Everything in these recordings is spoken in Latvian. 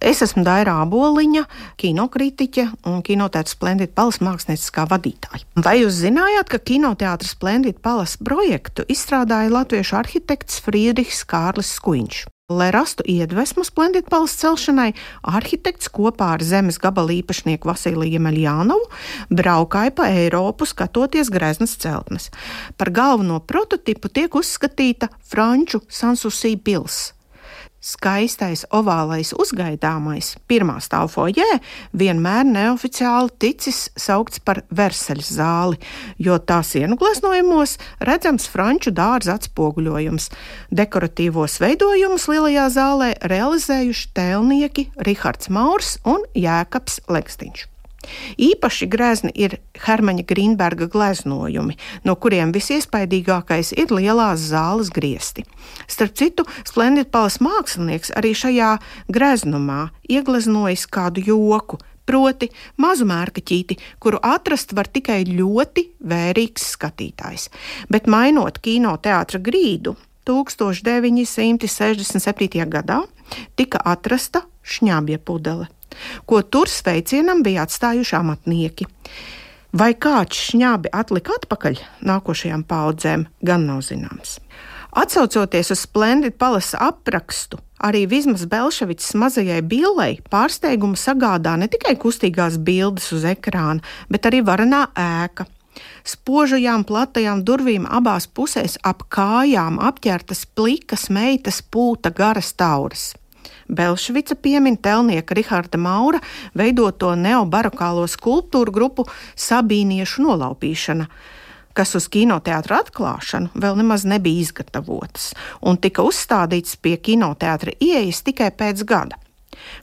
Es esmu Daira Aboliņa, kinokritiķe un kinoteātris Splendid Palace mākslinieckā vadītāja. Vai jūs zinājāt, ka kinoteātris Splendid Palace projektu izstrādāja latviešu arhitekts Friedrichs Kārlis Skuiņš? Lai rastu iedvesmu Splendid Palace celšanai, arhitekts kopā ar zemes gabalu īpašnieku Vasiliju Meljānovu braukāja pa Eiropu, skatoties greznas celtnes. Par galveno prototipu tiek uzskatīta Franču Sansusī pilsēta. Skaistais ovālais uzgaidāmais pirmā stāva foijē vienmēr neoficiāli ticis saukts par Versaļas zāli, jo tā sienu gleznojumos redzams franču dārza atspoguļojums. Dekoratīvos veidojumus lielajā zālē realizējuši tēlnieki Rihards Maurs un Jēkabs Lekstiņš. Īpaši grezni ir Hermaņa Grīnberga gleznojumi, no kuriem visiespaidīgākais ir lielās zāles griesti. Starp citu, Splendid Palace mākslinieks arī šajā greznumā iegleznojis kādu joku, proti mazu mērkaķīti, kuru atrast var tikai ļoti vērīgs skatītājs. Bet mainot kinoteātra grīdu, 1967. gadā tika atrasta šņābja pudele ko tur sveicienam bija atstājuši amatnieki. Vai kāds šņābi atlika atpakaļ nākošajām paudzēm, gan nav zināms. Atcaucoties uz Splendid Palace aprakstu, arī Vismas Belševicas mazajai billei pārsteigumu sagādā ne tikai kustīgās bildes uz ekrāna, bet arī varenā ēka. Spožajām, platajām durvīm abās pusēs ap kājām apģērbtas plikas meitas pūta garas tauras. Belšvica piemin telnieka Riharda Maura veidoto neobarokālo skulptūru grupu Sabīniešu nolaupīšana kas uz kinoteātra atklāšanu vēl nemaz nebija izgatavotas, un tika uzstādīts pie kinoteātra ieejas tikai pēc gada.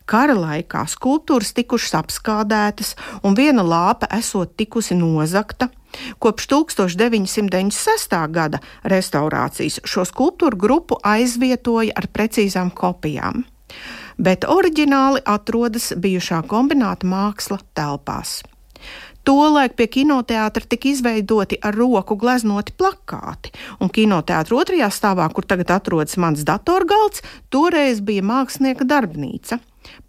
Kara laikā skulptūras tikušas apskādētas, un viena lāpa esot tikusi nozagta. Kopš 1996. gada restaurācijas šo skulptūru grupu aizvietoja ar precīzām kopijām bet oriģināli atrodas bijušā kombināta māksla telpās. Tolaik pie kinoteātra tika izveidoti ar roku gleznoti plakāti, un kinoteātra otrajā stāvā, kur tagad atrodas mans datorgalds, toreiz bija mākslinieka darbnīca.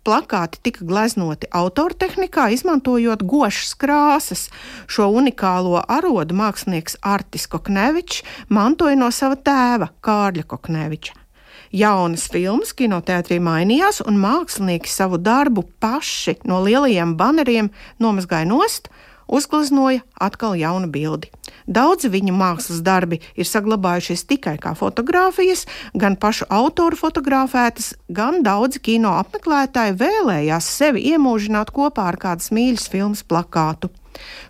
Plakāti tika gleznoti autortehnikā, izmantojot gošas krāsas. Šo unikālo arodu mākslinieks Artis Koknevičs mantoja no sava tēva Kārļa Kokneviča. Jaunas filmas kinoteātrī mainījās, un mākslinieki savu darbu paši no lielajiem baneriem nomazgāja nost, uzgleznoja atkal jaunu bildi. Daudzi viņa mākslas darbi ir saglabājušies tikai kā fotografijas, gan pašu autoru fotografētas, gan daudzi kino apmeklētāji vēlējās sevi iemūžināt kopā ar kādas mīļas filmas plakātu.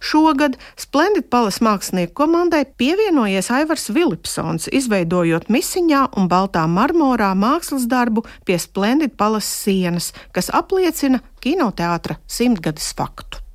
Šogad Splendid Palace mākslinieku komandai pievienojies Aivars Vilipsons, izveidojot misiņā un baltā marmorā mākslas darbu pie Splendid Palace sienas, kas apliecina kinoteātra simtgades faktu.